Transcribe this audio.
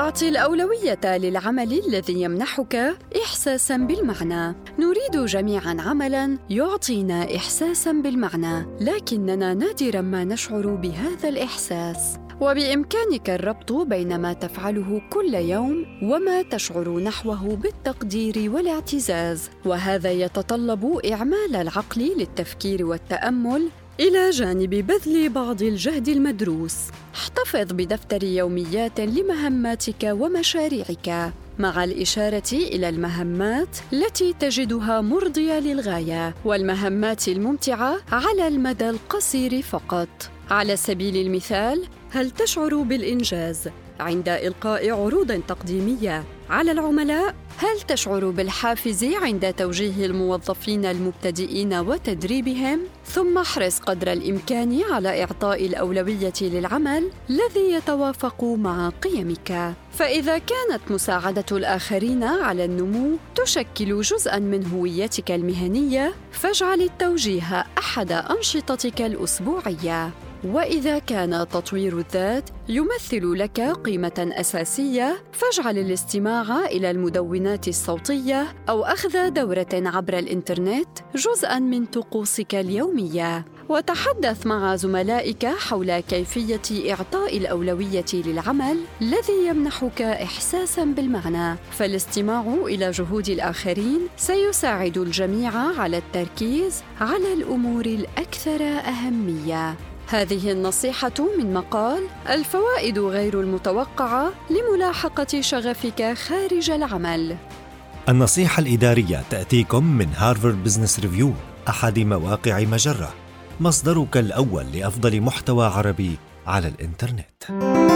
أعطي الأولوية للعمل الذي يمنحك إحساساً بالمعنى. نريد جميعاً عملاً يعطينا إحساساً بالمعنى، لكننا نادراً ما نشعر بهذا الإحساس. وبإمكانك الربط بين ما تفعله كل يوم وما تشعر نحوه بالتقدير والاعتزاز، وهذا يتطلب إعمال العقل للتفكير والتأمل إلى جانب بذل بعض الجهد المدروس. احتفظ بدفتر يوميات لمهماتك ومشاريعك مع الإشارة إلى المهمات التي تجدها مرضية للغاية والمهمات الممتعة على المدى القصير فقط. على سبيل المثال، هل تشعر بالإنجاز عند إلقاء عروض تقديمية على العملاء؟ هل تشعر بالحافز عند توجيه الموظفين المبتدئين وتدريبهم؟ ثم احرص قدر الإمكان على إعطاء الأولوية للعمل الذي يتوافق مع قيمك. فإذا كانت مساعدة الآخرين على النمو تشكل جزءاً من هويتك المهنية، فاجعل التوجيه أحد أنشطتك الأسبوعية. وإذا كان تطوير الذات يمثل لك قيمة أساسية فاجعل الاستماع إلى المدونات الصوتية أو أخذ دورة عبر الإنترنت جزءا من طقوسك اليومية. وتحدث مع زملائك حول كيفية إعطاء الأولوية للعمل الذي يمنحك احساسا بالمعنى. فالاستماع إلى جهود الآخرين سيساعد الجميع على التركيز على الأمور الأكثر أهمية. هذه النصيحة من مقال الفوائد غير المتوقعة لملاحقة شغفك خارج العمل. النصيحة الإدارية تأتيكم من هارفارد بزنس ريفيو أحد مواقع مجرة، مصدرك الأول لأفضل محتوى عربي على الإنترنت.